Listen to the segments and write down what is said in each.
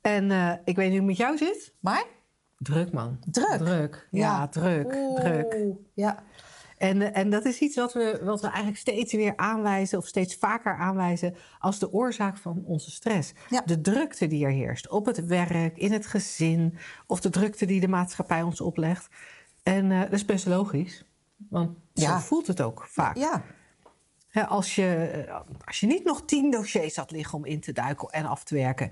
En eh, ik weet niet hoe het met jou zit. Maar? Druk man. Druk? Druk, ja, Ja. druk, Oeh, druk. Ja. En, eh, en dat is iets wat we, wat we eigenlijk steeds weer aanwijzen... of steeds vaker aanwijzen als de oorzaak van onze stress. Ja. De drukte die er heerst op het werk, in het gezin... of de drukte die de maatschappij ons oplegt. En eh, dat is best logisch, want Ja. zo voelt het ook vaak. Ja. Als, je, als je niet nog tien dossiers had liggen om in te duiken en af te werken,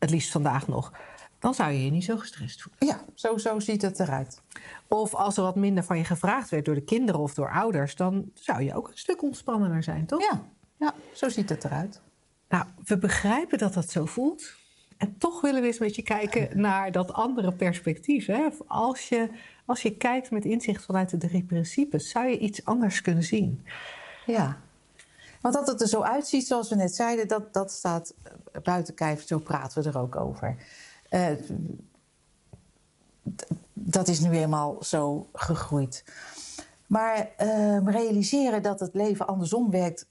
het liefst vandaag nog, dan zou je je niet zo gestrest voelen. Ja, zo, zo ziet het eruit. Of als er wat minder van je gevraagd werd door de kinderen of door ouders, dan zou je ook een stuk ontspannender zijn, toch? Ja. ja, zo ziet het eruit. Nou, we begrijpen dat dat zo voelt. En toch willen we eens met je kijken naar dat andere perspectief. Hè? Als, je, als je kijkt met inzicht vanuit de drie principes, zou je iets anders kunnen zien. Ja. Want dat het er zo uitziet, zoals we net zeiden, dat, dat staat eh, buiten kijf. Zo praten we er ook over. Eh, dat is nu eenmaal zo gegroeid. Maar eh, realiseren dat het leven andersom werkt,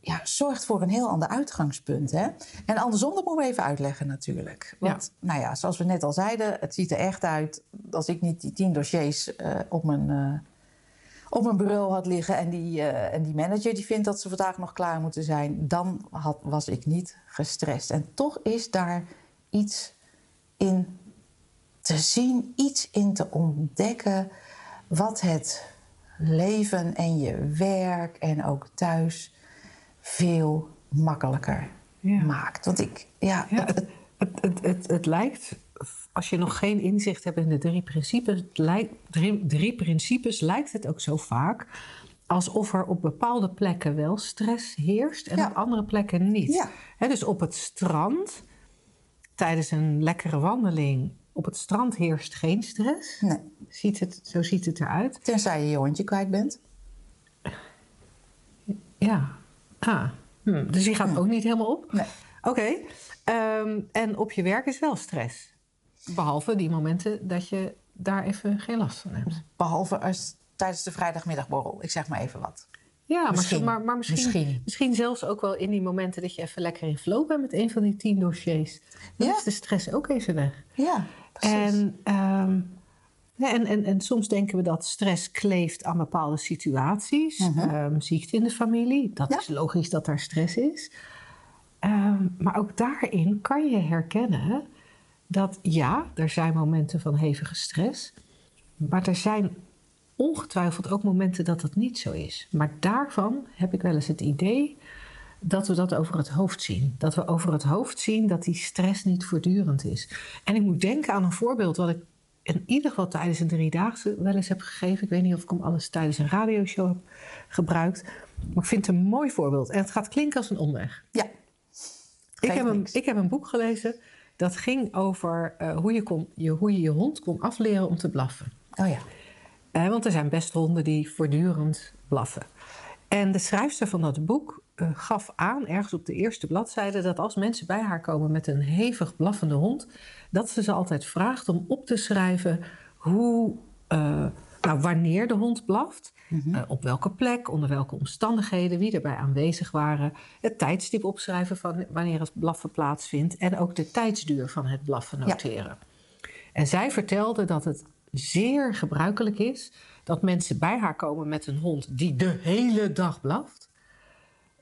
ja, zorgt voor een heel ander uitgangspunt. Hè? En andersom, dat moeten we even uitleggen natuurlijk. Want, nou ja, zoals we net al zeiden, het ziet er echt uit als ik niet die tien dossiers eh, op mijn. Op mijn bureau had liggen en die, eh, en die manager die vindt dat ze vandaag nog klaar moeten zijn, dan had, was ik niet gestrest. En toch is daar iets in te zien, iets in te ontdekken wat het leven en je werk en ook thuis veel makkelijker Ja. maakt. Want ik, ja, Ja, het- het, het, het, het, het lijkt, als je nog geen inzicht hebt in de drie principes, lijkt, drie, drie principes, lijkt het ook zo vaak alsof er op bepaalde plekken wel stress heerst en Ja. op andere plekken niet. Ja. Dus op het strand, tijdens een lekkere wandeling, op het strand heerst geen stress. nee, Ziet het, zo ziet het eruit. tenzij je je hondje kwijt bent. Ja. Ah. Hm, Dus die gaat ook niet helemaal op? Nee. Oké. Ehm, en op je werk is wel stress. Behalve die momenten dat je daar even geen last van hebt. Behalve als tijdens de vrijdagmiddagborrel. Ik zeg maar even wat. Ja, maar- Misschien. Maar, maar misschien, misschien. Misschien. zelfs ook wel in die momenten dat je even lekker in flow bent met een van die tien dossiers. Dan Ja. is de stress ook even weg. Ja, precies. En, ehm, ja, en, en, en soms denken we dat stress kleeft aan bepaalde situaties. Ehm, ziekte in de familie, dat Mhm. Ja. is logisch dat daar stress is. Ehm, maar ook daarin kan je herkennen dat ja, er zijn momenten van hevige stress. Maar er zijn ongetwijfeld ook momenten dat dat niet zo is. Maar daarvan heb ik wel eens het idee dat we dat over het hoofd zien. Dat we over het hoofd zien dat die stress niet voortdurend is. En ik moet denken aan een voorbeeld wat ik in ieder geval tijdens een driedaagse wel eens heb gegeven. Ik weet niet of ik hem alles tijdens een radioshow heb gebruikt. Maar ik vind het een mooi voorbeeld. En het gaat klinken als een omweg. Ja. Ik heb, een, ik heb een boek gelezen dat ging over eh, hoe, je kon, je, hoe je je hond kon afleren om te blaffen. Oh ja. Eh, want er zijn best honden die voortdurend blaffen. En de schrijfster van dat boek eh, gaf aan, ergens op de eerste bladzijde, dat als mensen bij haar komen met een hevig blaffende hond, dat ze ze altijd vraagt om op te schrijven hoe, nou, wanneer de hond blaft, eh, op welke plek, onder welke omstandigheden, wie erbij aanwezig waren, het tijdstip opschrijven van wanneer het blaffen plaatsvindt en ook de tijdsduur van het blaffen Ja. noteren. En zij vertelde dat het zeer gebruikelijk is dat mensen bij haar komen met een hond die de hele dag blaft.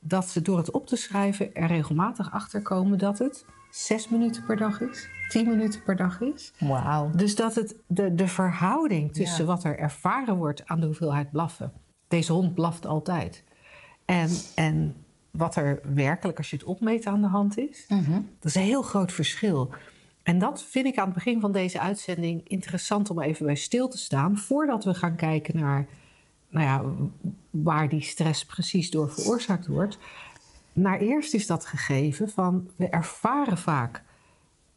Dat ze door het op te schrijven er regelmatig achter komen dat het zes minuten per dag is, tien minuten per dag is. Wauw. Dus dat het de, de verhouding tussen Ja. wat er ervaren wordt aan de hoeveelheid blaffen. Deze hond blaft altijd. En, en wat er werkelijk, als je het opmeet, aan de hand is. Dat is een heel groot verschil. En dat vind ik aan het begin van deze uitzending interessant om even bij stil te staan. Voordat we gaan kijken naar nou ja, waar die stress precies door veroorzaakt wordt. Naar eerst is dat gegeven van we ervaren vaak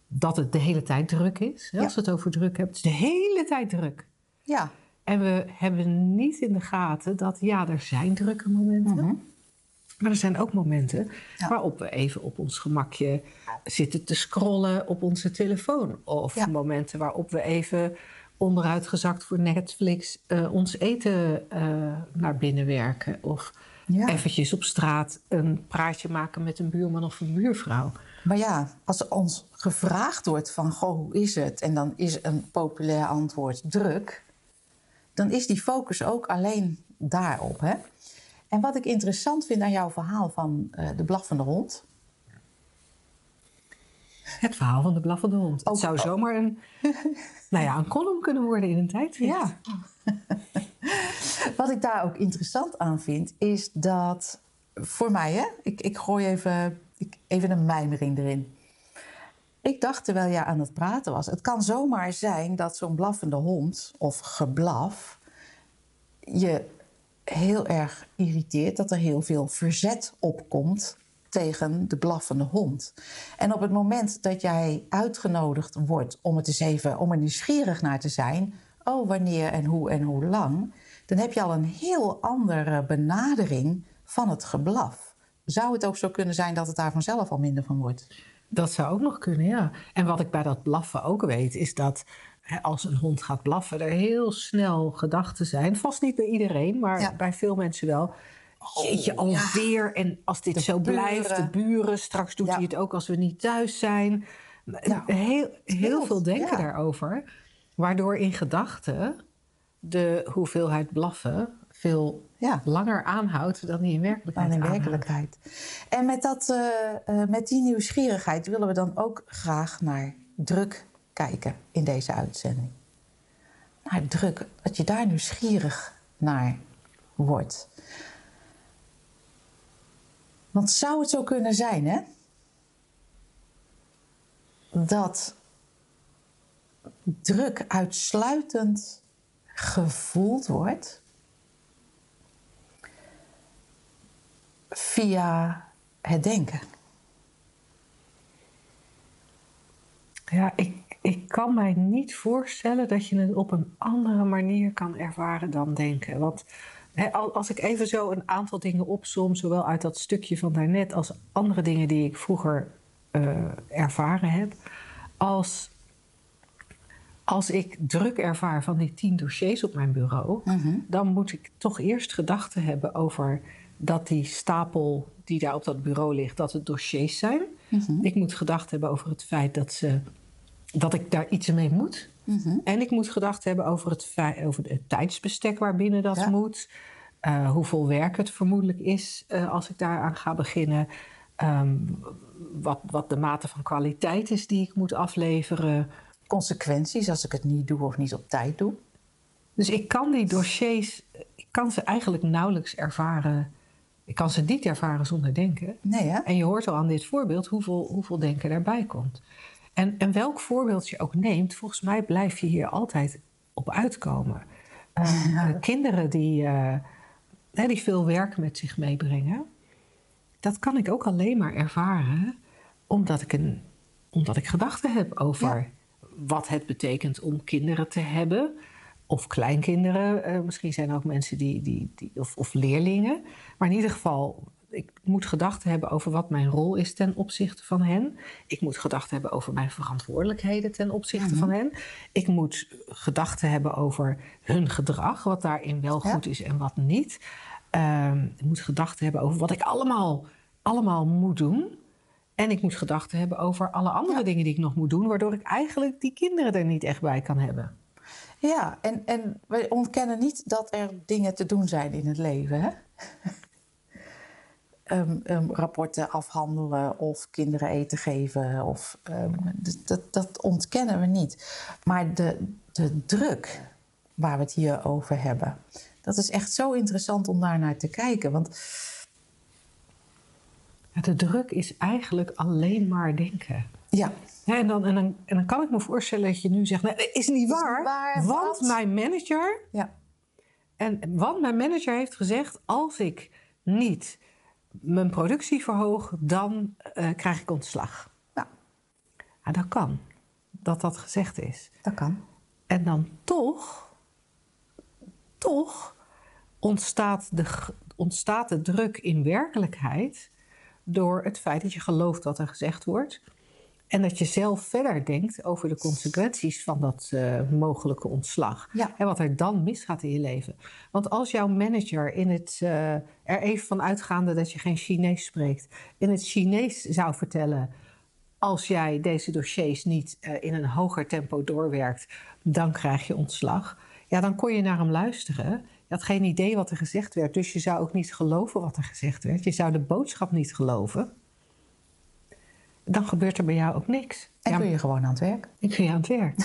dat het de hele tijd druk is. Als we het over druk hebben, het is de hele tijd druk. Ja, En we hebben niet in de gaten dat ja, er zijn drukke momenten. Mhm. Maar er zijn ook momenten Ja. waarop we even op ons gemakje zitten te scrollen op onze telefoon. Of Ja. momenten waarop we even onderuitgezakt voor Netflix eh, ons eten eh, naar binnen werken. Of Ja. eventjes op straat een praatje maken met een buurman of een buurvrouw. maar ja, als ons gevraagd wordt van, goh, hoe is het? En dan is een populair antwoord druk. Dan is die focus ook alleen daarop, hè? En wat ik interessant vind aan jouw verhaal van eh, de blaffende hond... Het verhaal van de blaffende hond. Ook- het zou zomaar een, nou ja, een column kunnen worden in een tijdschrift. Ja. Wat ik daar ook interessant aan vind, is dat voor mij, hè, ik, ik gooi even, ik, even een mijmering erin. Ik dacht terwijl jij aan het praten was, het kan zomaar zijn dat zo'n blaffende hond of geblaf je heel erg irriteert, dat er heel veel verzet opkomt tegen de blaffende hond. En op het moment dat jij uitgenodigd wordt om het eens even, om er nieuwsgierig naar te zijn, oh wanneer en hoe en hoe lang, dan heb je al een heel andere benadering van het geblaf. Zou het ook zo kunnen zijn dat het daar vanzelf al minder van wordt? Dat zou ook nog kunnen, ja. En wat ik bij dat blaffen ook weet, is dat hè, als een hond gaat blaffen, er heel snel gedachten zijn. Vast niet bij iedereen, maar Ja. bij veel mensen wel. Jeetje, alweer. En als dit zo blijft, de buren. straks doet Ja. hij het ook als we niet thuis zijn. Ja. Heel, heel veel denken daarover. Waardoor in gedachten de hoeveelheid blaffen veel Ja. langer aanhoudt dan die in werkelijkheid dan in aanhoudt. werkelijkheid. En met, dat, eh, eh, met die nieuwsgierigheid willen we dan ook graag naar druk kijken in deze uitzending. Naar druk, dat je daar nieuwsgierig naar wordt. Want zou het zo kunnen zijn, hè? Dat druk uitsluitend gevoeld wordt via het denken. Ja, ik, ik kan mij niet voorstellen dat je het op een andere manier kan ervaren dan denken. Want als ik even zo een aantal dingen opsom, zowel uit dat stukje van daarnet als andere dingen die ik vroeger eh, ervaren heb, als, als ik druk ervaar van die tien dossiers op mijn bureau, dan moet ik toch eerst gedachten hebben over dat die stapel die daar op dat bureau ligt, dat het dossiers zijn. Ik moet gedachten hebben over het feit dat, ze, dat ik daar iets mee moet. En ik moet gedachten hebben over het, over het tijdsbestek waarbinnen dat Ja. moet. Eh, hoeveel werk het vermoedelijk is eh, als ik daaraan ga beginnen. Ehm, wat, wat de mate van kwaliteit is die ik moet afleveren. Consequenties als ik het niet doe of niet op tijd doe. Dus ik kan die dossiers, ik kan ze eigenlijk nauwelijks ervaren. Ik kan ze niet ervaren zonder denken. Nee, hè? En je hoort al aan dit voorbeeld hoeveel, hoeveel denken daarbij komt. En, en welk voorbeeld je ook neemt, volgens mij blijf je hier altijd op uitkomen. Eh, kinderen die, eh, die veel werk met zich meebrengen, dat kan ik ook alleen maar ervaren omdat ik, een, omdat ik gedachten heb over. Wat het betekent om kinderen te hebben. Of kleinkinderen, eh, misschien zijn er ook mensen die, die, die of, of leerlingen. Maar in ieder geval, ik moet gedachten hebben over wat mijn rol is ten opzichte van hen. Ik moet gedachten hebben over mijn verantwoordelijkheden ten opzichte van hen. Ik moet gedachten hebben over hun gedrag, wat daarin wel Ja. goed is en wat niet. Ehm, ik moet gedachten hebben over wat ik allemaal, allemaal moet doen. En ik moet gedachten hebben over alle andere dingen die ik nog moet doen, waardoor ik eigenlijk die kinderen er niet echt bij kan hebben. Ja, en, en wij ontkennen niet dat er dingen te doen zijn in het leven. Hè? Ehm, ehm, rapporten afhandelen of kinderen eten geven. Of, ehm, dat, dat ontkennen we niet. Maar de, de druk waar we het hier over hebben, dat is echt zo interessant om daar naar te kijken. Want Ja, De druk is eigenlijk alleen maar denken. ja, Ja, en, dan, en, dan, en dan kan ik me voorstellen dat je nu zegt: nee, is niet waar. waar, want wat? mijn manager. ja, En, want mijn manager heeft gezegd: als ik niet mijn productie verhoog, dan eh, krijg ik ontslag. nou, Ja, dat kan. Dat dat gezegd is. Dat kan. En dan toch, toch ontstaat de, ontstaat de druk in werkelijkheid door het feit dat je gelooft wat er gezegd wordt. En dat je zelf verder denkt over de consequenties van dat eh, mogelijke ontslag. Ja. En wat er dan misgaat in je leven. Want als jouw manager in het, eh, er even van uitgaande dat je geen Chinees spreekt, in het Chinees zou vertellen. Als jij deze dossiers niet eh, in een hoger tempo doorwerkt, dan krijg je ontslag. Ja, dan kon je naar hem luisteren. Had geen idee wat er gezegd werd, dus je zou ook niet geloven wat er gezegd werd. Je zou de boodschap niet geloven. Dan gebeurt er bij jou ook niks. En ja, kun je gewoon aan het werk. ik ga je aan het werk.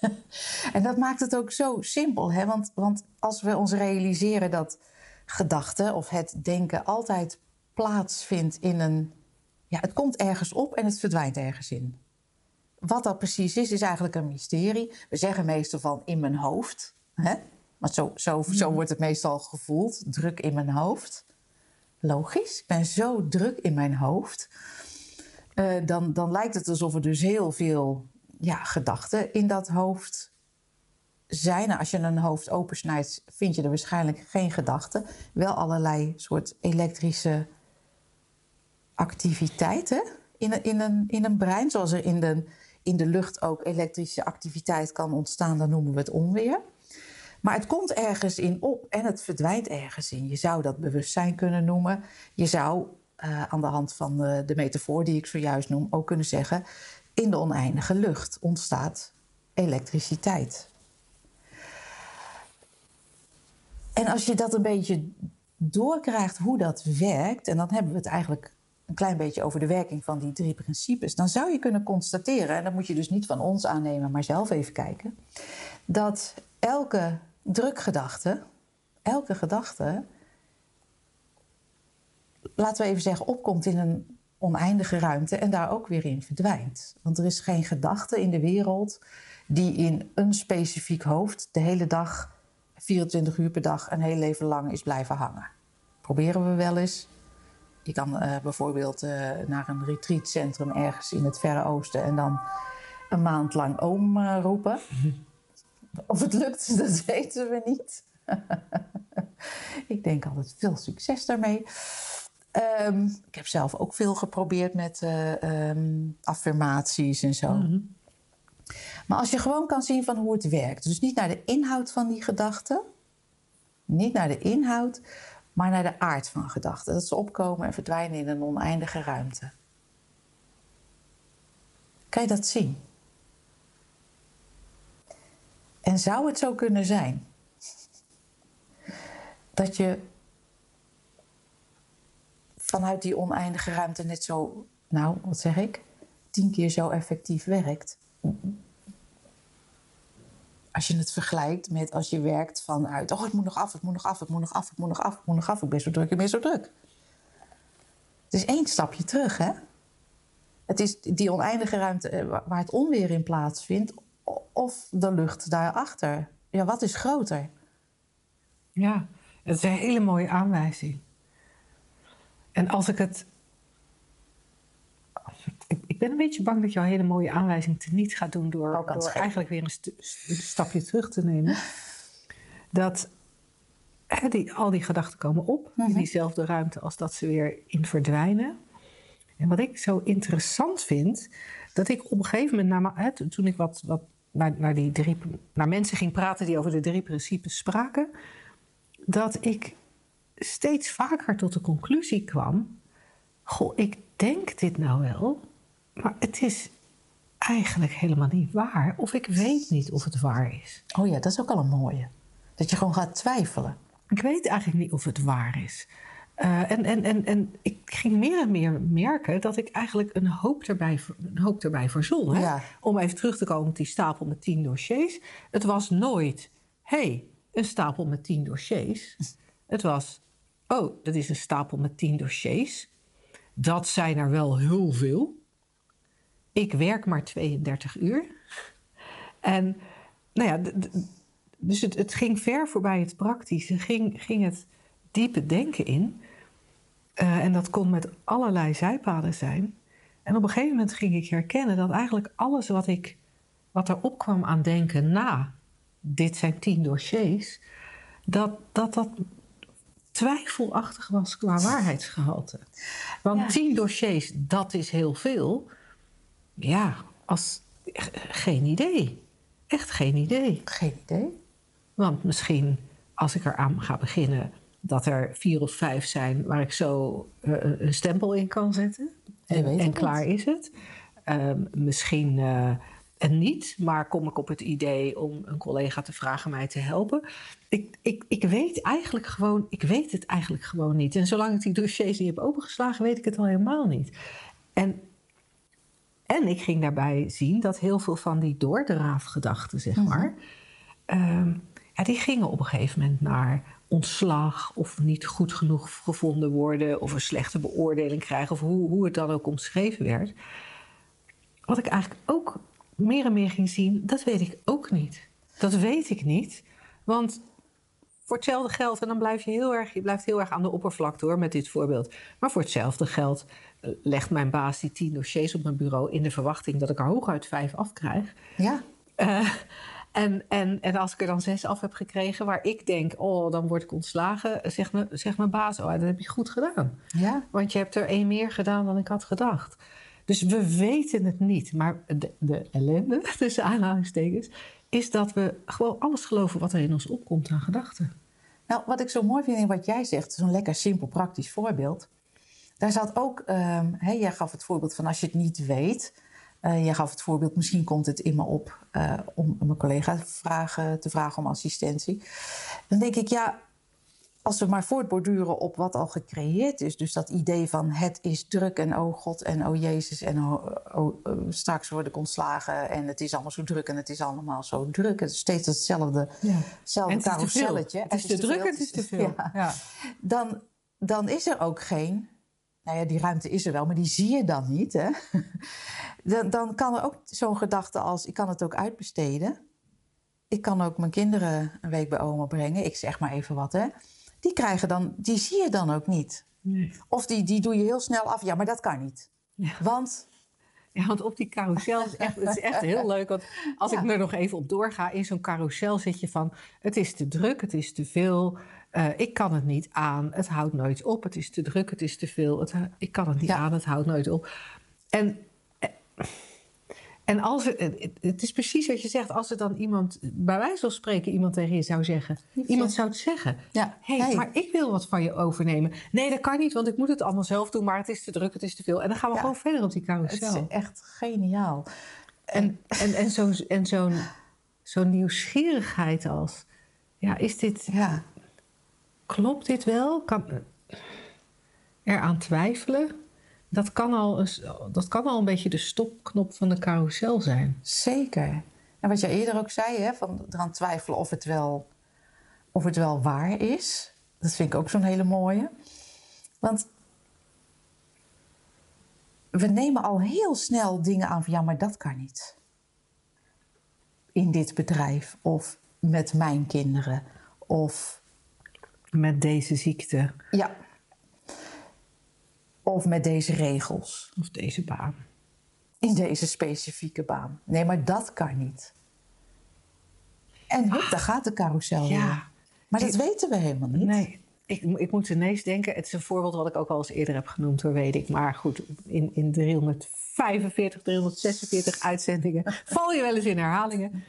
En dat maakt het ook zo simpel. Hè? Want, want als we ons realiseren dat gedachten of het denken altijd plaatsvindt in een. Ja, het komt ergens op en het verdwijnt ergens in. Wat dat precies is, is eigenlijk een mysterie. We zeggen meestal van in mijn hoofd. Hè? Maar zo, zo, zo wordt het meestal gevoeld. Druk in mijn hoofd. Logisch. Ik ben zo druk in mijn hoofd. Eh, dan, dan lijkt het alsof er dus heel veel ja, gedachten in dat hoofd zijn. Als je een hoofd opensnijdt, vind je er waarschijnlijk geen gedachten. Wel allerlei soort elektrische activiteiten in een, in een, in een brein. Zoals er in de, in de lucht ook elektrische activiteit kan ontstaan, dan noemen we het onweer. Maar het komt ergens in op en het verdwijnt ergens in. Je zou dat bewustzijn kunnen noemen. Je zou eh, aan de hand van de, de metafoor die ik zojuist noem ook kunnen zeggen: in de oneindige lucht ontstaat elektriciteit. En als je dat een beetje doorkrijgt hoe dat werkt, en dan hebben we het eigenlijk een klein beetje over de werking van die drie principes, dan zou je kunnen constateren, en dat moet je dus niet van ons aannemen, maar zelf even kijken, dat elke drukgedachte, elke gedachte, laten we even zeggen, opkomt in een oneindige ruimte en daar ook weer in verdwijnt. Want er is geen gedachte in de wereld die in een specifiek hoofd de hele dag, 24 uur per dag, een heel leven lang is blijven hangen. Proberen we wel eens. Je kan eh, bijvoorbeeld eh, naar een retreatcentrum ergens in het Verre Oosten en dan een maand lang oom eh, roepen. Of het lukt, dat weten we niet. ik denk altijd veel succes daarmee. Ehm, ik heb zelf ook veel geprobeerd met eh, ehm, affirmaties en zo. Maar als je gewoon kan zien van hoe het werkt, dus niet naar de inhoud van die gedachten, niet naar de inhoud, maar naar de aard van gedachten. Dat ze opkomen en verdwijnen in een oneindige ruimte. Kan je dat zien? En zou het zo kunnen zijn dat je vanuit die oneindige ruimte net zo, nou, wat zeg ik, tien keer zo effectief werkt? Als je het vergelijkt met als je werkt vanuit, oh, het moet nog af, het moet nog af, het moet nog af, het moet nog af, het moet nog af, ik ben zo druk, ik ben zo druk. Het is één stapje terug, hè? Het is die oneindige ruimte eh, waar het onweer in plaatsvindt, of de lucht daarachter. Ja, wat is groter? Ja, het is een hele mooie aanwijzing. En als ik het. Ik, ik ben een beetje bang dat jouw hele mooie aanwijzing teniet gaat doen door, het door eigenlijk weer een, een stapje terug te nemen. Dat hè, die, al die gedachten komen op in diezelfde ruimte als dat ze weer in verdwijnen. En wat ik zo interessant vind, dat ik op een gegeven moment, ma- hè, toen- toen ik wat, wat naar, naar, die drie, naar mensen ging praten die over de drie principes spraken, dat ik steeds vaker tot de conclusie kwam: Goh, ik denk dit nou wel, maar het is eigenlijk helemaal niet waar. Of ik weet niet of het waar is. Oh ja, dat is ook al een mooie. Dat je gewoon gaat twijfelen. Ik weet eigenlijk niet of het waar is. Eh, en, en, en, en ik ging meer en meer merken dat ik eigenlijk een hoop erbij, een hoop erbij verzon. Hè? Ja. Om even terug te komen op die stapel met tien dossiers. Het was nooit, hé, hey, een stapel met tien dossiers. Het was, oh, dat is een stapel met tien dossiers. Dat zijn er wel heel veel. Ik werk maar 32 uur. En nou ja, dus het, het ging ver voorbij het praktische, ging, ging het diepe denken in. Eh, en dat kon met allerlei zijpaden zijn. En op een gegeven moment ging ik herkennen dat eigenlijk alles wat, ik, wat er opkwam aan denken na dit zijn tien dossiers, dat dat, dat twijfelachtig was qua waarheidsgehalte. Want Ja. tien dossiers, dat is heel veel. Ja, als, geen idee. Echt geen idee. Geen idee. Want misschien als ik eraan ga beginnen, dat er vier of vijf zijn waar ik zo eh, een stempel in kan zetten. En, en klaar is het. Ehm, misschien eh, en niet, maar kom ik op het idee om een collega te vragen mij te helpen. Ik, ik, ik weet eigenlijk gewoon, ik weet het eigenlijk gewoon niet. En zolang ik die dossiers niet heb opengeslagen, weet ik het al helemaal niet. En, en ik ging daarbij zien dat heel veel van die doordraafgedachten, zeg maar, ehm, ja, die gingen op een gegeven moment naar ontslag of niet goed genoeg gevonden worden of een slechte beoordeling krijgen of hoe, hoe het dan ook omschreven werd. Wat ik eigenlijk ook meer en meer ging zien, dat weet ik ook niet. Dat weet ik niet, want voor hetzelfde geld, en dan blijf je heel erg, je blijft heel erg aan de oppervlakte hoor met dit voorbeeld. Maar voor hetzelfde geld eh, legt mijn baas die tien dossiers op mijn bureau in de verwachting dat ik er hooguit vijf afkrijg. Ja. Eh, en, en, en als ik er dan zes af heb gekregen, waar ik denk, oh, dan word ik ontslagen, zegt mijn, zegt mijn baas, oh, dat heb je goed gedaan. Ja. Want je hebt er één meer gedaan dan ik had gedacht. Dus we weten het niet. Maar de, de ellende, tussen aanhalingstekens, is dat we gewoon alles geloven wat er in ons opkomt aan gedachten. Nou, wat ik zo mooi vind in wat jij zegt, zo'n lekker simpel praktisch voorbeeld. Daar zat ook, ehm hè, jij gaf het voorbeeld van als je het niet weet. Eh, jij gaf het voorbeeld, misschien komt het in me op eh, om mijn collega te vragen, te vragen om assistentie. Dan denk ik, ja, als we maar voortborduren op wat al gecreëerd is. Dus dat idee van het is druk en oh god en oh jezus en oh, oh, eh, straks word ik ontslagen. En het is allemaal zo druk en het is allemaal zo druk. Het is steeds hetzelfde, Ja. het is te veel. carouselletje. Het is te druk, het is te veel. Ja Ja. dan, dan is er ook geen. Nou ja, die ruimte is er wel, maar die zie je dan niet. Hè? Dan, dan kan er ook zo'n gedachte als: ik kan het ook uitbesteden. Ik kan ook mijn kinderen een week bij oma brengen. Ik zeg maar even wat, hè? Die krijgen dan, die zie je dan ook niet. Nee. Of die, die doe je heel snel af. Ja, maar dat kan niet. Ja. Want, Ja, want op die carousel is echt, het is echt heel leuk. Want als Ja. ik er nog even op doorga, in zo'n carousel zit je van... het is te druk, het is te veel, eh, ik kan het niet aan, het houdt nooit op. Het is te druk, het is te veel, het, ik kan het niet Ja. aan, het houdt nooit op. En, eh, en als er, het, het is precies wat je zegt, als er dan iemand, bij wijze van spreken, iemand tegen je zou zeggen... iemand zou het zeggen, ja, hey, maar ik wil wat van je overnemen. Nee, dat kan niet, want ik moet het allemaal zelf doen, maar het is te druk, het is te veel. En dan gaan we Ja. gewoon verder op die het carousel. is echt geniaal. En, en, en zo'n en zo'n zo'n nieuwsgierigheid als... Ja, is dit... Ja, Klopt dit wel? Kan eraan twijfelen? Dat kan, al een, dat kan al een beetje de stopknop van de carousel zijn. Zeker. En wat jij eerder ook zei, hè, van eraan twijfelen of het wel, of het wel waar is. Dat vind ik ook zo'n hele mooie. Want we nemen al heel snel dingen aan van ja, maar dat kan niet. In dit bedrijf of met mijn kinderen of Met deze ziekte ja. Of met deze regels. of deze baan. in deze specifieke baan. Nee, maar dat kan niet. En hup, daar gaat de carousel weer. Ja. Maar dat weten we helemaal niet. Nee, ik, ik moet ineens denken. Het is een voorbeeld wat ik ook al eens eerder heb genoemd, hoor, weet ik. Maar goed, in, in 345, 346 uitzendingen val je wel eens in herhalingen.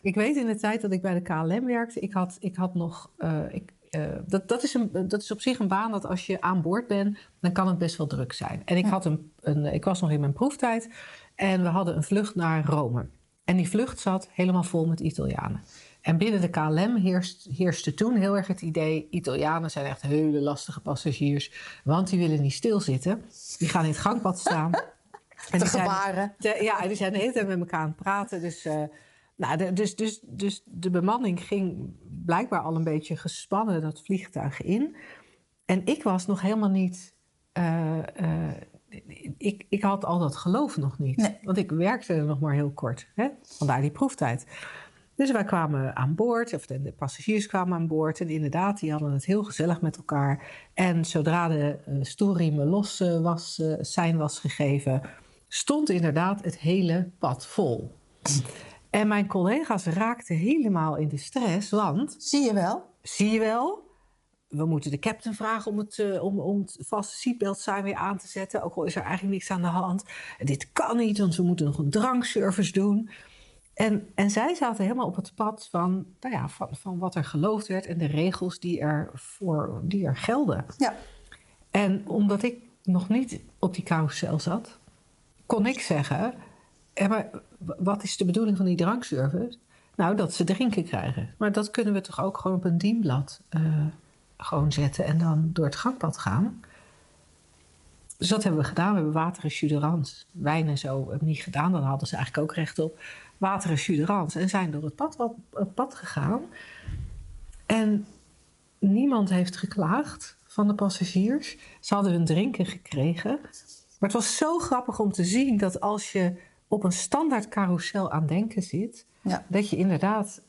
Ik weet in de tijd dat ik bij de KLM werkte, ik had, ik had nog. eh, ik, eh, dat, dat, is een, dat is op zich een baan dat als je aan boord bent, dan kan het best wel druk zijn. En ik, had een, een, ik was nog in mijn proeftijd en we hadden een vlucht naar Rome. En die vlucht zat helemaal vol met Italianen. En binnen de KLM heerst, heerste toen heel erg het idee: Italianen zijn echt hele lastige passagiers, want die willen niet stilzitten. Die gaan in het gangpad staan. En Te zijn- gebaren. ja, en die zijn de hele tijd met elkaar aan het praten. Dus, eh, nou, de, dus, dus, dus de bemanning ging blijkbaar al een beetje gespannen dat vliegtuig in. En ik was nog helemaal niet. eh, eh, ik, ik had al dat geloof nog niet. Nee. Want ik werkte er nog maar heel kort. Hè? Vandaar die proeftijd. Dus wij kwamen aan boord, of de, de passagiers kwamen aan boord. En inderdaad, die hadden het heel gezellig met elkaar. En zodra de uh, stoelriemen los eh, was, eh, zijn was gegeven, stond inderdaad het hele pad vol. En mijn collega's raakten helemaal in de stress, want Zie je wel? zie je wel, we moeten de captain vragen om het, eh, om, om het vaste weer aan te zetten. Ook al is er eigenlijk niks aan de hand. En dit kan niet, want we moeten nog een drankservice doen. En, en zij zaten helemaal op het pad van, nou ja, van, van wat er geloofd werd en de regels die er, voor, die er gelden. Ja. En omdat ik nog niet op die carousel zat, kon ik zeggen: "Ja, maar wat is de bedoeling van die drankservice? Nou, dat ze drinken krijgen. Maar dat kunnen we toch ook gewoon op een dienblad eh, gewoon zetten en dan door het gangpad gaan. Dus dat hebben we gedaan. We hebben water en jus d'orange. Wijn en zo hebben niet gedaan. Dan hadden ze eigenlijk ook recht op. Water en jus d'orange. En zijn door het pad, het pad gegaan. En niemand heeft geklaagd van de passagiers. Ze hadden hun drinken gekregen. Maar het was zo grappig om te zien dat als je op een standaard carousel aan denken zit, Ja. dat je inderdaad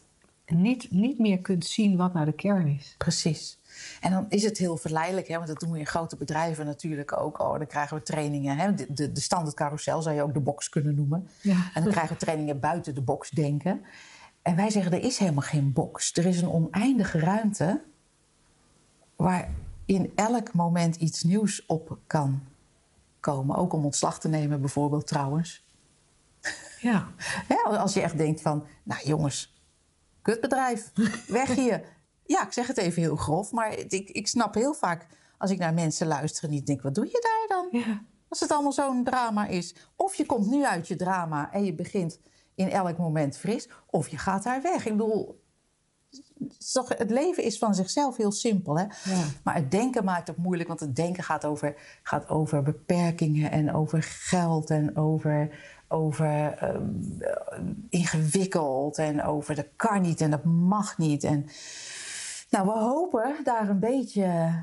niet, niet meer kunt zien wat nou de kern is. Precies. En dan is het heel verleidelijk, hè, want dat doen we in grote bedrijven natuurlijk ook. Oh, dan krijgen we trainingen. Hè. De, de, de standaard carousel zou je ook de box kunnen noemen. Ja. En dan krijgen we trainingen buiten de box denken. En wij zeggen, er is helemaal geen box. Er is een oneindige ruimte waar in elk moment iets nieuws op kan komen. Ook om ontslag te nemen bijvoorbeeld trouwens. Ja. Hè, als je echt denkt van, nou jongens, kutbedrijf, weg hier. Ja, ik zeg het even heel grof, maar ik, ik snap heel vaak als ik naar mensen luister en niet denk, wat doe je daar dan? ja. Als het allemaal zo'n drama is. Of je komt nu uit je drama en je begint in elk moment fris, of je gaat daar weg. Ik bedoel, het leven is van zichzelf heel simpel. Hè? Ja. Maar het denken maakt het moeilijk, want het denken gaat over, gaat over beperkingen en over geld en over, over ehm, ingewikkeld en over dat kan niet en dat mag niet. En, nou, we hopen daar een beetje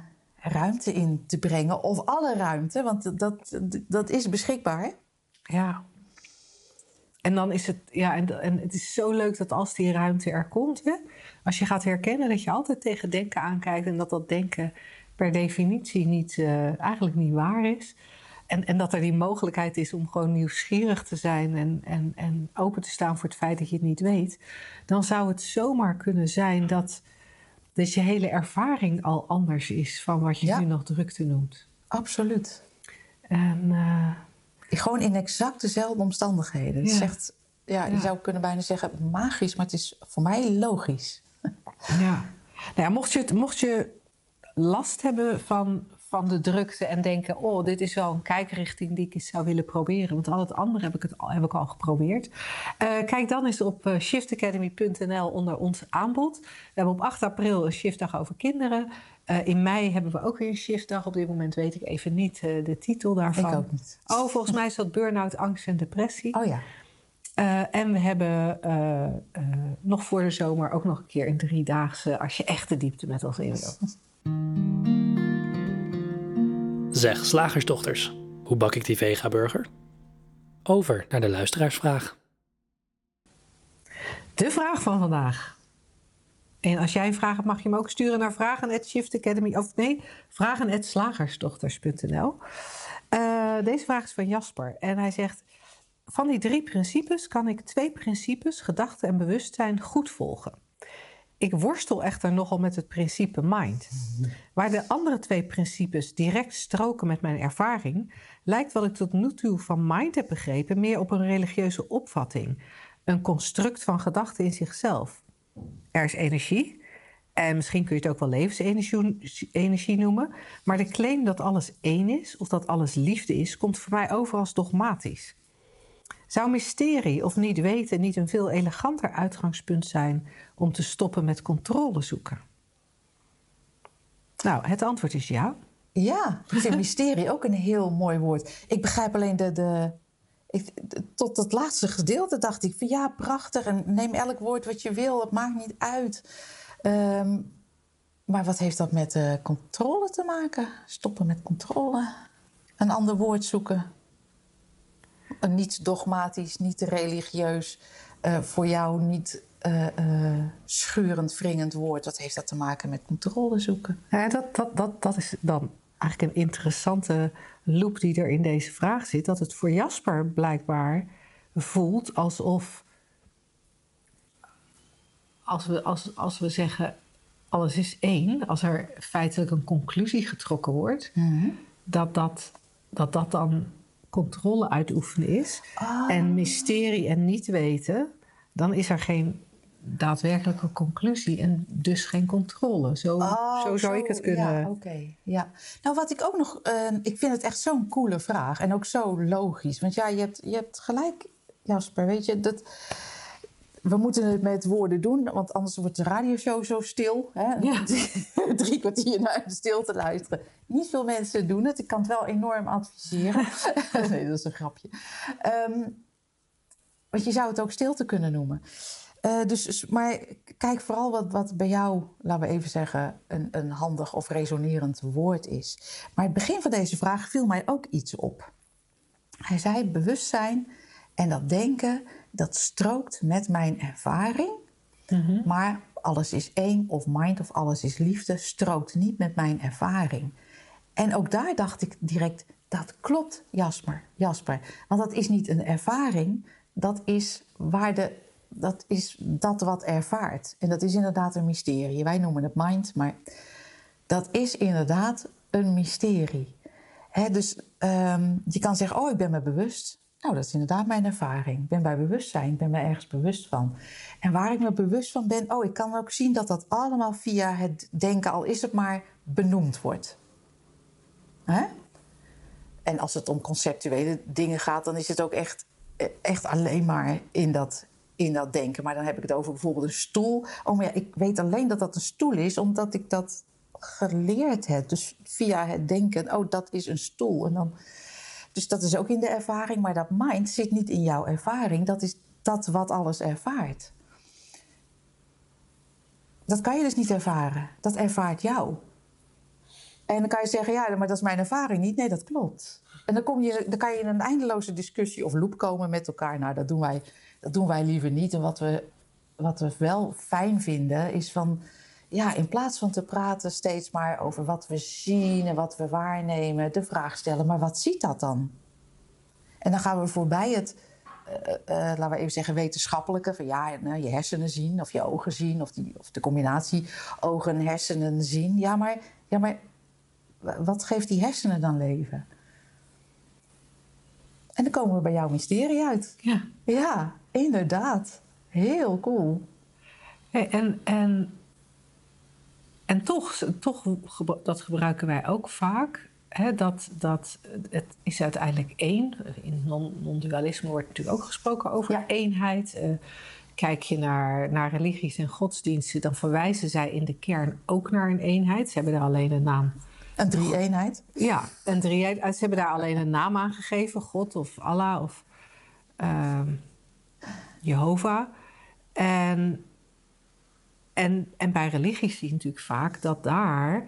ruimte in te brengen, of alle ruimte, want dat, dat is beschikbaar. Ja. En dan is het, ja, en, en het is zo leuk dat als die ruimte er komt, hè, als je gaat herkennen dat je altijd tegen denken aankijkt en dat dat denken per definitie niet, eh, eigenlijk niet waar is. En, en dat er die mogelijkheid is om gewoon nieuwsgierig te zijn en, en, en open te staan voor het feit dat je het niet weet, dan zou het zomaar kunnen zijn dat, dat je hele ervaring al anders is van wat je Ja. nu nog drukte noemt. Absoluut. En eh, Gewoon in exact dezelfde omstandigheden. Het is Ja. ja, je Ja. zou kunnen bijna zeggen magisch, maar het is voor mij logisch. Ja. Nou ja, mocht je, het- mocht je last hebben van, van de drukte en denken: oh, dit is wel een kijkrichting die ik eens zou willen proberen. Want al het andere heb ik, het al, heb ik al geprobeerd. Eh, kijk dan eens op eh, shiftacademy.nl onder ons aanbod. We hebben op 8 april een shiftdag over kinderen. Eh, in mei hebben we ook weer een shiftdag. Op dit moment weet ik even niet de titel daarvan. Ik ook niet. Oh, volgens mij is dat burn-out, angst en depressie. Oh ja. En we hebben nog voor de zomer ook nog een keer een driedaagse... als je echt de diepte met ons in wil. Zeg, slagersdochters, hoe bak ik die vega-burger? Over naar de luisteraarsvraag. De vraag van vandaag. En als jij een vraag hebt, mag je hem ook sturen naar vragen@shiftacademy of nee, vragen@slagersdochters.nl. Eh, deze vraag is van Jasper en hij zegt: van die drie principes kan ik twee principes, gedachte en bewustzijn, goed volgen. Ik worstel echter nogal met het principe mind. Waar de andere twee principes direct stroken met mijn ervaring, lijkt wat ik tot nu toe van mind heb begrepen meer op een religieuze opvatting, een construct van gedachten in zichzelf. Er is energie, en misschien kun je het ook wel levensenergie energie noemen, maar de claim dat alles één is of dat alles liefde is, komt voor mij over als dogmatisch. Zou mysterie of niet weten niet een veel eleganter uitgangspunt zijn om te stoppen met controle zoeken? Nou, het antwoord is ja. Ja, ik vind mysterie ook een heel mooi woord. Ik begrijp alleen de. de ik, tot het laatste gedeelte dacht ik van ja, prachtig. En neem elk woord wat je wil, het maakt niet uit. Ehm, maar wat heeft dat met eh, controle te maken? Stoppen met controle. Een ander woord zoeken. Een niet dogmatisch, niet religieus. eh, voor jou niet eh, eh, schurend, wringend woord. Wat heeft dat te maken met controle zoeken? Ja, dat, dat, dat, dat is dan eigenlijk een interessante loop die er in deze vraag zit. Dat het voor Jasper blijkbaar voelt alsof. Als we, als, als we zeggen alles is één, als er feitelijk een conclusie getrokken wordt, dat, dat, dat dat dan controle uitoefenen is. En mysterie en niet weten, dan is er geen daadwerkelijke conclusie en dus geen controle. Zo, Oh, zo zou ik het kunnen. Ja, oké. Ja. Nou, wat ik ook nog... eh, ik vind het echt zo'n coole vraag. En ook zo logisch. Want ja, je hebt, je hebt gelijk, Jasper. Weet je, dat... We moeten het met woorden doen, want anders wordt de radioshow zo stil. Hè? Ja. Drie kwartier naar de stilte luisteren. Niet veel mensen doen het. Ik kan het wel enorm adviseren. nee, dat is een grapje. Ehm, want je zou het ook stilte kunnen noemen. Eh, dus, maar kijk vooral wat, wat bij jou, laten we even zeggen, een, een handig of resonerend woord is. Maar het begin van deze vraag viel mij ook iets op. Hij zei: bewustzijn en dat denken, dat strookt met mijn ervaring. Maar alles is één, of mind of alles is liefde, strookt niet met mijn ervaring. En ook daar dacht ik direct: dat klopt, Jasper. Jasper. Want dat is niet een ervaring, dat is waar de dat is dat wat ervaart. En dat is inderdaad een mysterie. Wij noemen het mind, maar dat is inderdaad een mysterie. Dus ehm, je kan zeggen, oh, ik ben me bewust. Nou, dat is inderdaad mijn ervaring. Ik ben bij bewustzijn, ik ben me ergens bewust van. En waar ik me bewust van ben, oh, ik kan ook zien dat dat allemaal via het denken, al is het maar, benoemd wordt. Hè? En als het om conceptuele dingen gaat, dan is het ook echt, echt alleen maar in dat, in dat denken. Maar dan heb ik het over bijvoorbeeld een stoel. Oh, maar ja, ik weet alleen dat dat een stoel is, omdat ik dat geleerd heb. Dus via het denken, oh, dat is een stoel. En dan, dus dat is ook in de ervaring, maar dat mind zit niet in jouw ervaring. Dat is dat wat alles ervaart. Dat kan je dus niet ervaren. Dat ervaart jou. En dan kan je zeggen, ja, maar dat is mijn ervaring niet. Nee, dat klopt. En dan, kom je, dan kan je in een eindeloze discussie of loop komen met elkaar. Nou, dat doen wij, dat doen wij liever niet. En wat we, wat we wel fijn vinden, is van... Ja, in plaats van te praten steeds maar over wat we zien en wat we waarnemen... de vraag stellen, maar wat ziet dat dan? En dan gaan we voorbij het, eh, eh, laten we even zeggen, wetenschappelijke... van ja, nou, je hersenen zien of je ogen zien... of, die, of de combinatie ogen-hersenen zien. Ja maar, ja, maar wat geeft die hersenen dan leven? En dan komen we bij jouw mysterie uit. Ja. Ja, inderdaad. Heel cool. Hey, en, en, en toch, toch, dat gebruiken wij ook vaak. Hè, dat, dat het is uiteindelijk één. In non- non-dualisme wordt natuurlijk ook gesproken over Ja. eenheid. Eh, kijk je naar, naar religies en godsdiensten, dan verwijzen zij in de kern ook naar een eenheid. Ze hebben daar alleen een naam. Een drie-eenheid. Ja, een drie. Ze hebben daar alleen een naam aan gegeven: God of Allah of ehm, Jehovah. En, en, en bij religies zie je natuurlijk vaak dat daar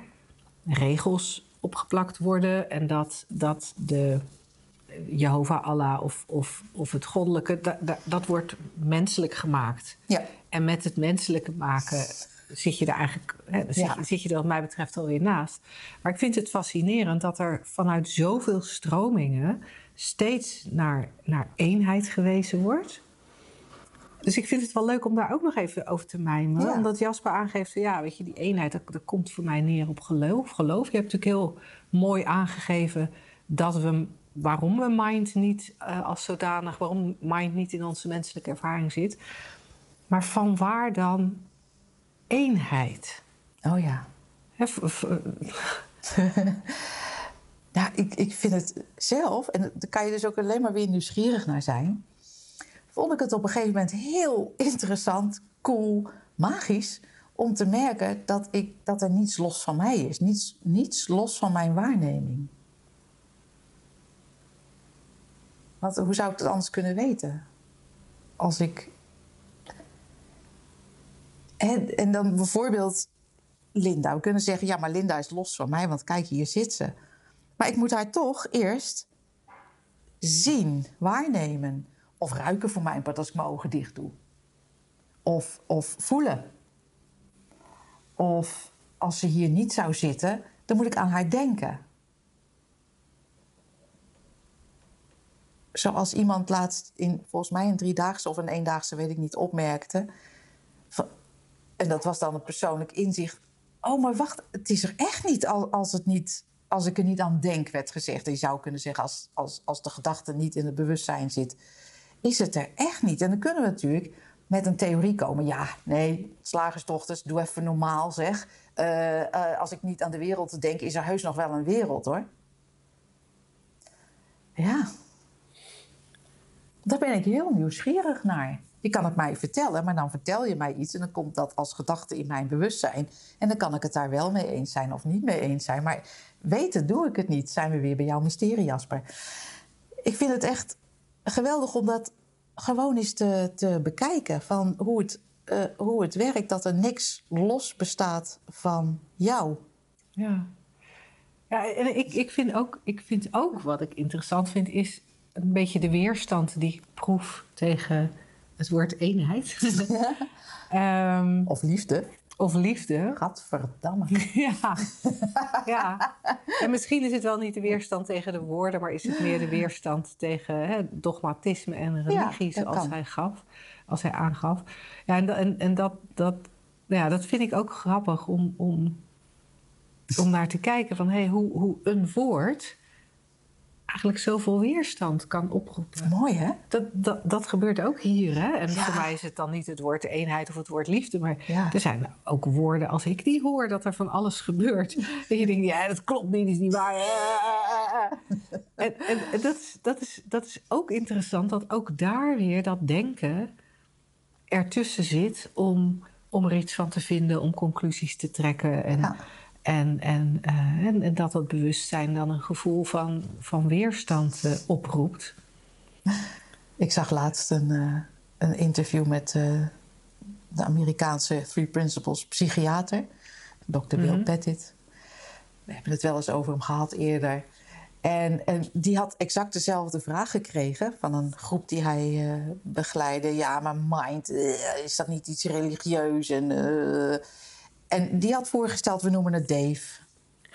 regels opgeplakt worden en dat, dat de Jehovah, Allah of, of, of het goddelijke, da- da- dat wordt menselijk gemaakt. Ja. En met het menselijke maken zit je er eigenlijk, hè, zit, Ja. zit je er wat mij betreft alweer naast. Maar ik vind het fascinerend dat er vanuit zoveel stromingen steeds naar, naar eenheid gewezen wordt. Dus ik vind het wel leuk om daar ook nog even over te mijmeren. Ja. Omdat Jasper aangeeft, ja, weet je, die eenheid, dat, dat komt voor mij neer op geloof. geloof. Je hebt natuurlijk heel mooi aangegeven dat we, waarom we mind niet eh, als zodanig, waarom mind niet in onze menselijke ervaring zit. Maar van waar dan eenheid? Oh ja. V- Nou, ik, ik vind het zelf, en daar kan je dus ook alleen maar weer nieuwsgierig naar zijn. Vond ik het op een gegeven moment heel interessant, cool, magisch. Om te merken dat, ik, dat er niets los van mij is. Niets, niets los van mijn waarneming. Want hoe zou ik het anders kunnen weten? Als ik. En, en dan bijvoorbeeld Linda. We kunnen zeggen, ja, maar Linda is los van mij, want kijk, hier zit ze. Maar ik moet haar toch eerst zien, waarnemen. Of ruiken voor mijn part als ik mijn ogen dicht doe. Of, of voelen. Of als ze hier niet zou zitten, dan moet ik aan haar denken. Zoals iemand laatst in, volgens mij een driedaagse of een eendaagse, weet ik niet, opmerkte. En dat was dan een persoonlijk inzicht. Oh, maar wacht, het is er echt niet als, het niet, als ik er niet aan denk, werd gezegd. Je zou kunnen zeggen, als, als, als de gedachte niet in het bewustzijn zit, is het er echt niet. En dan kunnen we natuurlijk met een theorie komen. Ja, nee, slagersdochters, doe even normaal zeg. Eh, eh, als ik niet aan de wereld denk, is er heus nog wel een wereld hoor. Ja, daar ben ik heel nieuwsgierig naar. Je kan het mij vertellen, maar dan vertel je mij iets en dan komt dat als gedachte in mijn bewustzijn. En dan kan ik het daar wel mee eens zijn of niet mee eens zijn. Maar weten doe ik het niet. Zijn we weer bij jouw mysterie, Jasper. Ik vind het echt geweldig om dat gewoon eens te, te bekijken. Van hoe het, eh, hoe het werkt, dat er niks los bestaat van jou. Ja. Ja, en ik, ik, vind ook, ik vind ook wat ik interessant vind, is een beetje de weerstand die ik proef tegen het woord eenheid. Ehm, Of liefde. Of liefde. Gadverdamme. Ja. ja. En misschien is het wel niet de weerstand tegen de woorden, maar is het meer de weerstand tegen hè, dogmatisme en religie, Ja, kan. hij gaf, als hij aangaf. Ja, en, en, en dat, dat, ja, dat vind ik ook grappig om, om, om naar te kijken van hey, hoe, hoe een woord eigenlijk zoveel weerstand kan oproepen. Mooi hè? Dat, dat, dat gebeurt ook hier. Hè? En Ja. voor mij is het dan niet het woord eenheid of het woord liefde. Maar Ja. er zijn ook woorden als ik die hoor dat er van alles gebeurt. dat je denkt, ja, dat klopt niet, is niet waar. en en, dat, is, dat, is, dat is ook interessant, dat ook daar weer dat denken ertussen zit om, om er iets van te vinden, om conclusies te trekken. En, Ja. En, en, eh, en, en dat dat bewustzijn dan een gevoel van, van weerstand eh, oproept. Ik zag laatst een, eh, een interview met de Amerikaanse Three Principles psychiater, Dr. Bill Pettit. We hebben het wel eens over hem gehad eerder. En, en die had exact dezelfde vraag gekregen van een groep die hij eh, begeleidde. Ja, maar mind, is dat niet iets religieus? En, en die had voorgesteld, we noemen het Dave.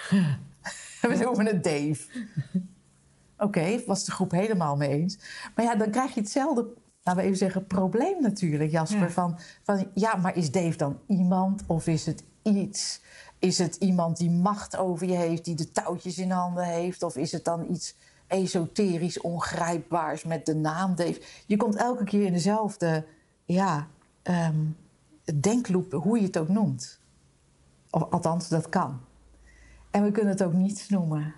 we noemen het Dave. Oké, was de groep helemaal mee eens. Maar ja, dan krijg je hetzelfde, laten we even zeggen, probleem natuurlijk, Jasper. Ja. Van, van ja, maar is Dave dan iemand of is het iets? Is het iemand die macht over je heeft, die de touwtjes in handen heeft? Of is het dan iets esoterisch, ongrijpbaars met de naam Dave? Je komt elke keer in dezelfde, ja, ehm denkloop, hoe je het ook noemt. Of, althans, dat kan. En we kunnen het ook niets noemen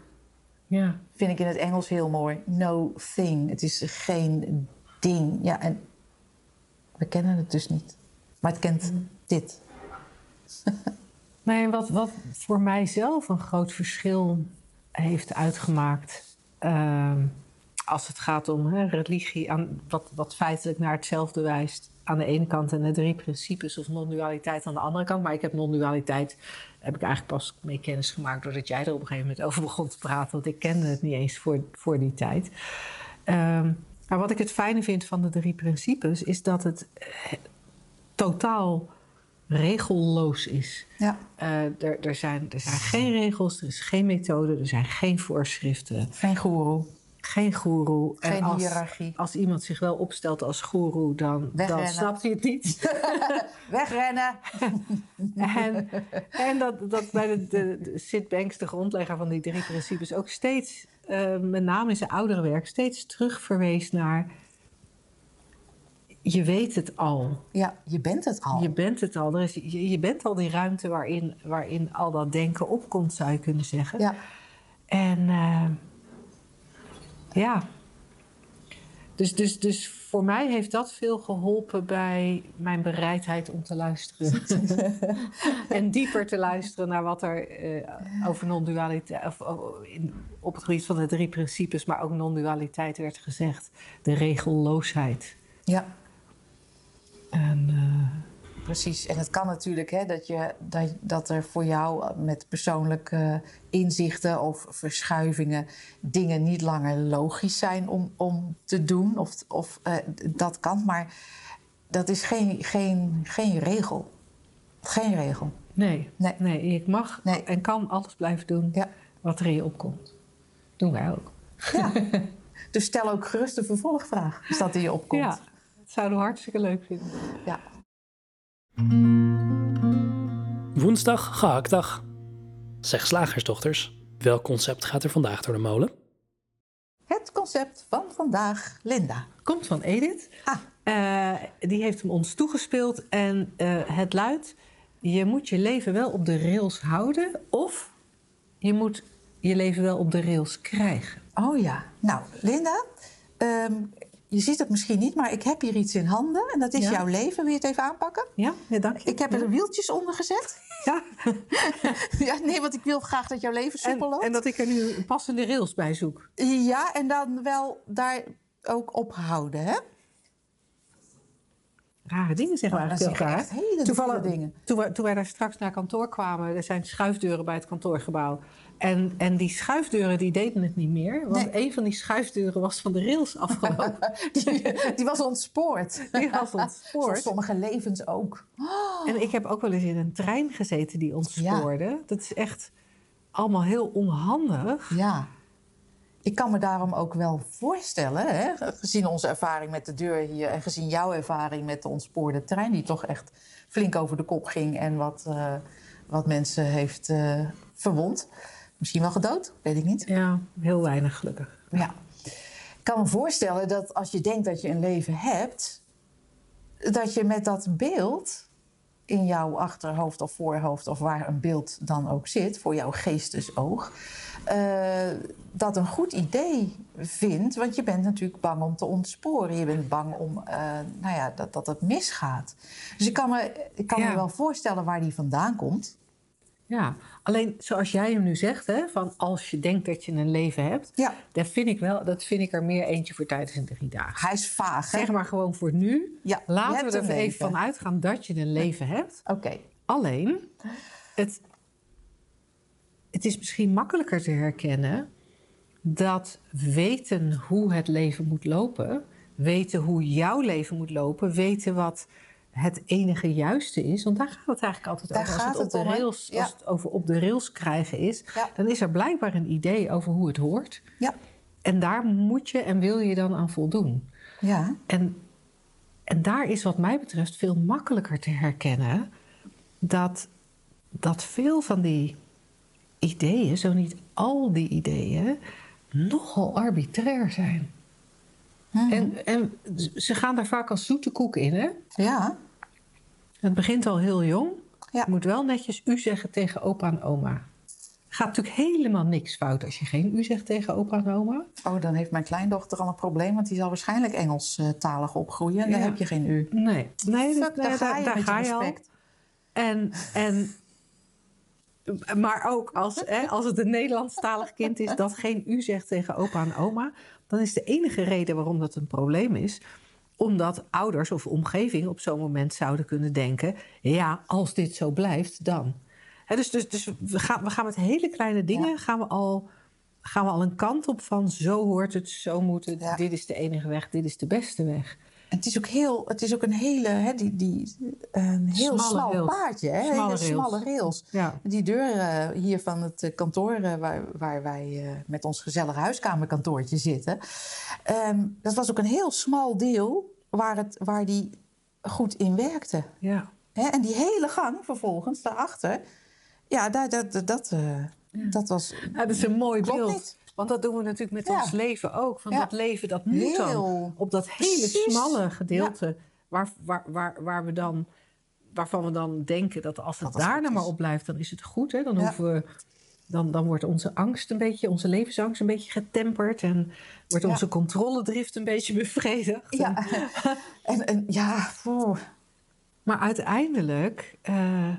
Ja. vind ik in het Engels heel mooi. No thing. Het is geen ding. Ja, en we kennen het dus niet. Maar het kent dit. Nee, wat, wat voor mijzelf een groot verschil heeft uitgemaakt. ehm, als het gaat om hè, religie, aan, wat, wat feitelijk naar hetzelfde wijst. Aan de ene kant en de drie principes of non-dualiteit aan de andere kant. Maar ik heb non-dualiteit, heb ik eigenlijk pas mee kennis gemaakt. doordat jij er op een gegeven moment over begon te praten. Want ik kende het niet eens voor, voor die tijd. Ehm, maar wat ik het fijne vind van de drie principes is dat het eh, totaal regelloos is. Ja. Eh, er, er, zijn, er zijn geen regels, er is geen methode, er zijn geen voorschriften, Geen goeroe. Geen goeroe. En Geen als, hiërarchie. Als iemand zich wel opstelt als goeroe, dan, dan snapt hij het niet. Wegrennen. en en dat, dat bij de, de, de Sid Banks, de grondlegger van die drie principes, ook steeds, eh, met name in zijn oudere werk, steeds terugverwees naar... Je weet het al. Ja, je bent het al. Je bent het al. Er is, je, je bent al die ruimte waarin, waarin al dat denken opkomt, zou je kunnen zeggen. Ja. En eh, ja. Dus, dus, dus voor mij heeft dat veel geholpen bij mijn bereidheid om te luisteren. en dieper te luisteren naar wat er eh, over non-dualiteit, of oh, in, op het gebied van de drie principes, maar ook non-dualiteit werd gezegd. De regelloosheid. ja, En, eh, precies. En het kan natuurlijk hè, dat, je, dat, dat er voor jou met persoonlijke inzichten of verschuivingen dingen niet langer logisch zijn om, om te doen. Of, of eh, dat kan, maar dat is geen, geen, geen regel. Geen regel. nee, Nee. nee. ik mag Nee. en kan alles blijven doen Ja. wat er in je opkomt. Doen wij ook. Ja. Dus stel ook gerust een vervolgvraag als dat in je opkomt. Ja, dat zouden we hartstikke leuk vinden. Ja. Woensdag, gehaktdag. Zeg slagersdochters, welk concept gaat er vandaag door de molen? Het concept van vandaag, Linda. Komt van Edith. Ah, Eh, die heeft hem ons toegespeeld en eh, het luidt... je moet je leven wel op de rails houden... of je moet je leven wel op de rails krijgen. oh ja. Nou, Linda, ehm, je ziet het misschien niet, maar ik heb hier iets in handen. En dat is Ja. jouw leven. Wil je het even aanpakken? Ja, ja dank je. Ik heb er wieltjes onder gezet. Ja. ja, nee, want ik wil graag dat jouw leven En, soepel loopt. en dat ik er nu passende rails bij zoek. Ja, en dan wel daar ook ophouden, hè? Rare dingen zeggen we Oh, eigenlijk heel graag. Toevallig, dingen. Toen, wij, toen wij daar straks naar kantoor kwamen, er zijn schuifdeuren bij het kantoorgebouw. En, en die schuifdeuren die deden het niet meer. Want Nee. een van die schuifdeuren was van de rails afgelopen. Die, die was ontspoord. die was Zoals ontspoord. sommige levens ook. En ik heb ook wel eens in een trein gezeten die ontspoorde. Dat is echt allemaal heel onhandig. Ja. Ik kan me daarom ook wel voorstellen, hè, gezien onze ervaring met de deur hier en gezien jouw ervaring met de ontspoorde trein, die toch echt flink over de kop ging en wat, eh, wat mensen heeft eh, verwond. Misschien wel gedood, weet ik niet. Ja, heel weinig gelukkig. Ja. Ik kan me voorstellen dat als je denkt dat je een leven hebt, dat je met dat beeld in jouw achterhoofd of voorhoofd of waar een beeld dan ook zit, voor jouw geestesoog, eh, dat een goed idee vindt. Want je bent natuurlijk bang om te ontsporen. Je bent bang om, eh, nou ja, dat, dat het misgaat. Dus ik kan me, ik kan Ja. me wel voorstellen waar die vandaan komt. Ja, alleen zoals jij hem nu zegt, hè, van als je denkt dat je een leven hebt, Ja, dat vind ik wel, dat vind ik er meer eentje voor tijdens een drie dagen. hij is vaag. hè? Zeg maar gewoon voor nu. Ja, Laten we er even van uitgaan dat je een leven hebt. Oké. Alleen, het, het is misschien makkelijker te herkennen dat weten hoe het leven moet lopen, weten hoe jouw leven moet lopen, weten wat het enige juiste is. Want daar gaat het eigenlijk altijd Daar over. Als het, op de rails, Ja. als het over op de rails krijgen is, Ja. dan is er blijkbaar een idee over hoe het hoort. Ja. En daar moet je en wil je dan aan voldoen. Ja. En, en daar is wat mij betreft veel makkelijker te herkennen dat, dat veel van die ideeën, zo niet al die ideeën, nogal arbitrair zijn. Mhm. En, en ze gaan daar vaak als zoete koek in. Hè? Ja. Het begint al heel jong. Ja. Je moet wel netjes u zeggen tegen opa en oma. Gaat natuurlijk helemaal niks fout als je geen u zegt tegen opa en oma. Oh, dan heeft mijn kleindochter al een probleem, want die zal waarschijnlijk Engelstalig opgroeien. En dan heb je geen u. Nee, nee Fuck, dat- daar nee, ga je al. En, en, maar ook als, hè, als het een Nederlandstalig kind is dat geen u zegt tegen opa en oma, dan is de enige reden waarom dat een probleem is, omdat ouders of omgeving op zo'n moment zouden kunnen denken: ja, als dit zo blijft, dan. Dus dus, dus we, gaan, we gaan met hele kleine dingen Ja. gaan, we al, gaan we al een kant op van zo hoort het, zo moet het, Ja. dit is de enige weg, dit is de beste weg. En het is ook, heel, het is ook een hele, hè, die, die, een heel Smalle smal rails. paadje. Hè? Smalle hele smalle rails. Ja. Die deur eh, hier van het eh, kantoor eh, waar, waar wij met ons gezellige huiskamerkantoortje zitten. ehm, dat was ook een heel smal deel waar, het, waar die goed in werkte. Ja. Hè? En die hele gang vervolgens daarachter, ja, dat, dat, dat, dat was Ja, dat is een mooi beeld. niet. Want dat doen we natuurlijk met Ja. ons leven ook. Van dat leven, dat moet dan op dat hele precies. smalle gedeelte... Waar, waar, waar, waar we dan, waarvan we dan denken dat als het Dat daar nou maar op blijft... dan is het goed. Hè? Dan, Ja. hoeven we, dan, dan wordt onze angst een beetje, onze levensangst een beetje getemperd... en wordt Ja. onze controledrift een beetje bevredigd. Ja, en, en ja. Maar uiteindelijk eh,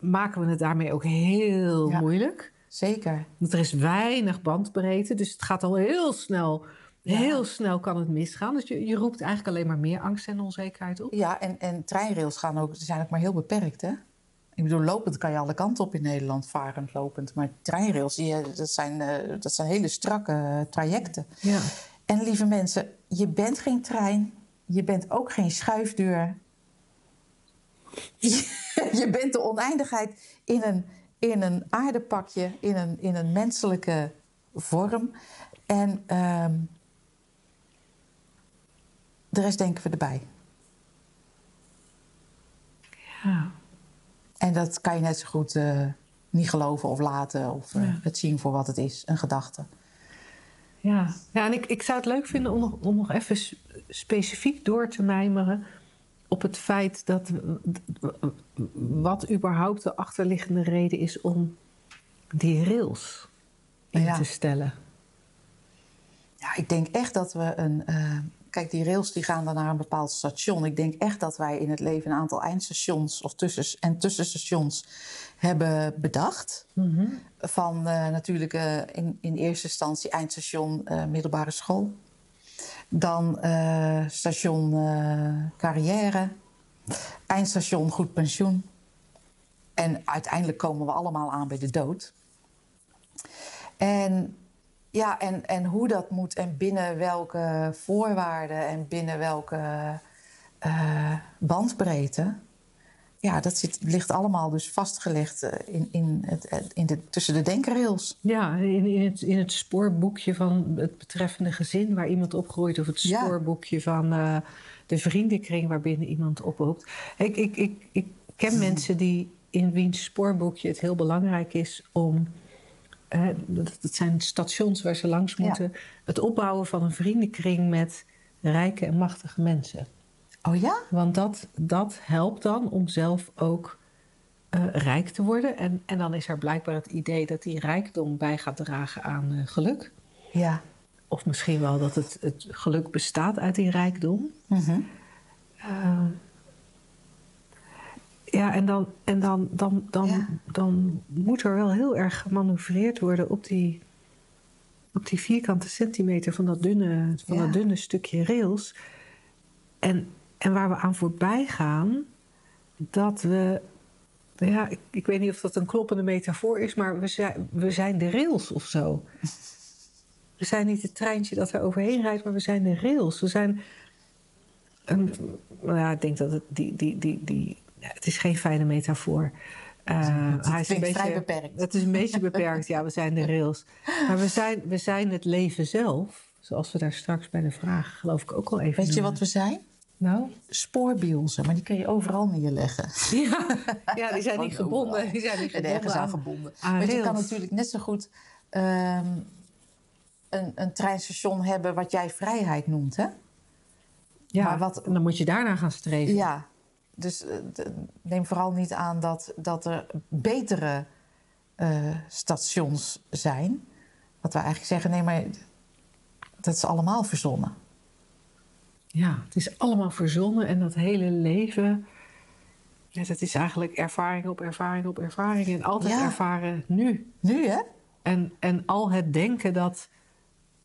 maken we het daarmee ook heel Ja. moeilijk... zeker. Want er is weinig bandbreedte, dus het gaat al heel snel. Heel snel kan het misgaan. Dus je, je roept eigenlijk alleen maar meer angst en onzekerheid op. Ja, en, en treinrails gaan ook, zijn ook maar heel beperkt, hè? Ik bedoel, lopend kan je alle kanten op in Nederland, varend lopend. Maar treinrails, die, eh, dat, zijn, eh, dat zijn hele strakke eh, trajecten. Ja. En lieve mensen, je bent geen trein. Je bent ook geen schuifdeur. je bent de oneindigheid in een, in een aardepakje, in een, in een menselijke vorm. En ehm, De rest denken we erbij. Ja. En dat kan je net zo goed eh, niet geloven of laten of eh, Ja. het zien voor wat het is, een gedachte. Ja, ja en ik, ik zou het leuk vinden om nog, om nog even specifiek door te mijmeren op het feit dat wat überhaupt de achterliggende reden is om die rails in Ja. te stellen. Ja, ik denk echt dat we een. eh, kijk, die rails die gaan dan naar een bepaald station. Ik denk echt dat wij in het leven een aantal eindstations of tussen, en tussenstations hebben bedacht. Van eh, natuurlijk eh, in, in eerste instantie eindstation middelbare school. Dan eh, station eh, carrière. Eindstation goed pensioen. En uiteindelijk komen we allemaal aan bij de dood. En ja, en, en hoe dat moet en binnen welke voorwaarden en binnen welke eh, bandbreedte. Ja, dat zit, ligt allemaal dus vastgelegd eh, in, in het, het- in de, tussen de denkrails. Ja, in, in, het, in het spoorboekje van het betreffende gezin waar iemand opgroeit, of het Ja. spoorboekje van eh, de vriendenkring waarbinnen iemand oproept. Ik, ik, ik, ik ken mensen die in wiens spoorboekje het heel belangrijk is om. eh, dat, zijn stations waar ze langs Ja. moeten. Het opbouwen van een vriendenkring met rijke en machtige mensen. Oh ja? Want dat, dat helpt dan om zelf ook eh, rijk te worden. En, en dan is er blijkbaar het idee dat die rijkdom bij gaat dragen aan eh, geluk. Ja. Of misschien wel dat het, het geluk bestaat uit die rijkdom. Eh, ja, en, dan, en dan, dan, dan, Ja. dan moet er wel heel erg gemanoeuvreerd worden op die, op die vierkante centimeter van dat dunne, van Ja. dat dunne stukje rails. En, en waar we aan voorbij gaan, dat we. Ja, ik, ik weet niet of dat een kloppende metafoor is, maar we zijn, we zijn de rails of zo. We zijn niet het treintje dat er overheen rijdt, maar we zijn de rails. We zijn. Een, nou ja, ik denk dat het die. die, die, die ja, het is geen fijne metafoor. Eh, Het hij is een klinkt vrij beetje, beperkt. Het is een beetje beperkt, ja, we zijn de rails. Maar we zijn, we zijn het leven zelf, zoals we daar straks bij de vraag, geloof ik, ook al even. Weet je wat we zijn? Nou? Spoorbielsen, maar die kun je overal neerleggen. Ja, ja die zijn niet gebonden. Die zijn niet En gebonden ergens aan aan, gebonden. aan Want je kan natuurlijk net zo goed ehm, een, een treinstation hebben wat jij vrijheid noemt, hè? Ja, maar wat- en dan moet je daarna gaan streven. Ja, dus eh, neem vooral niet aan dat, dat er betere eh, stations zijn. Wat we eigenlijk zeggen, nee, maar dat is allemaal verzonnen. Ja, het is allemaal verzonnen en dat hele leven. Ja, dat is eigenlijk ervaring op ervaring op ervaring. En altijd Ja. ervaren nu. Nu, hè? En, en al het denken dat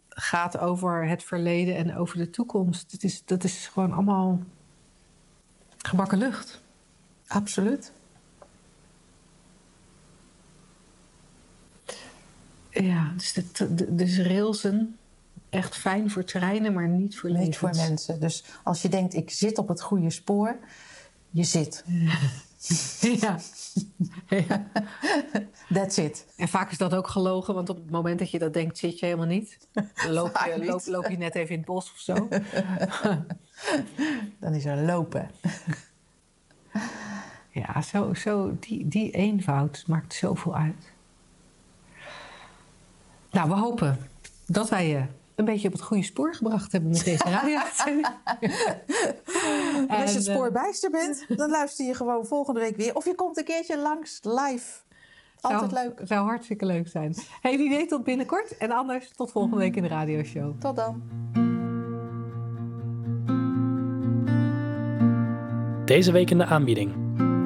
gaat over het verleden en over de toekomst. Dat is, dat is gewoon allemaal gebakken lucht. Absoluut. Ja, dus, de, de- dus railsen, echt fijn voor treinen, maar niet voor Niet voor mensen. Dus als je denkt, ik zit op het goede spoor, je zit. Ja. ja. That's it. En vaak is dat ook gelogen, want op het moment dat je dat denkt, zit je helemaal niet. Dan loop je, loop, loop je net even in het bos of zo. Dan is er lopen. Ja, zo, zo, die, die eenvoud maakt zoveel uit. Nou, we hopen dat wij je een beetje op het goede spoor gebracht hebben met deze radio. En als je het En, spoor eh, bijster bent, dan luister je gewoon volgende week weer. Of je komt een keertje langs, live. Altijd zou, leuk. Zou hartstikke leuk zijn. Hey, wie weet tot binnenkort. En anders tot volgende week in de radioshow. Tot dan. Deze week in de aanbieding.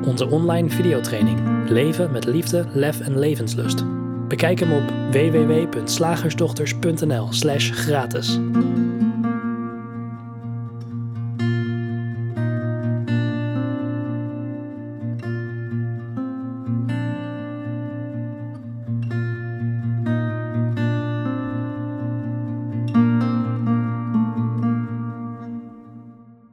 Onze online videotraining Leven met liefde, lef en levenslust. Bekijk hem op www.slagersdochters.nl slash gratis.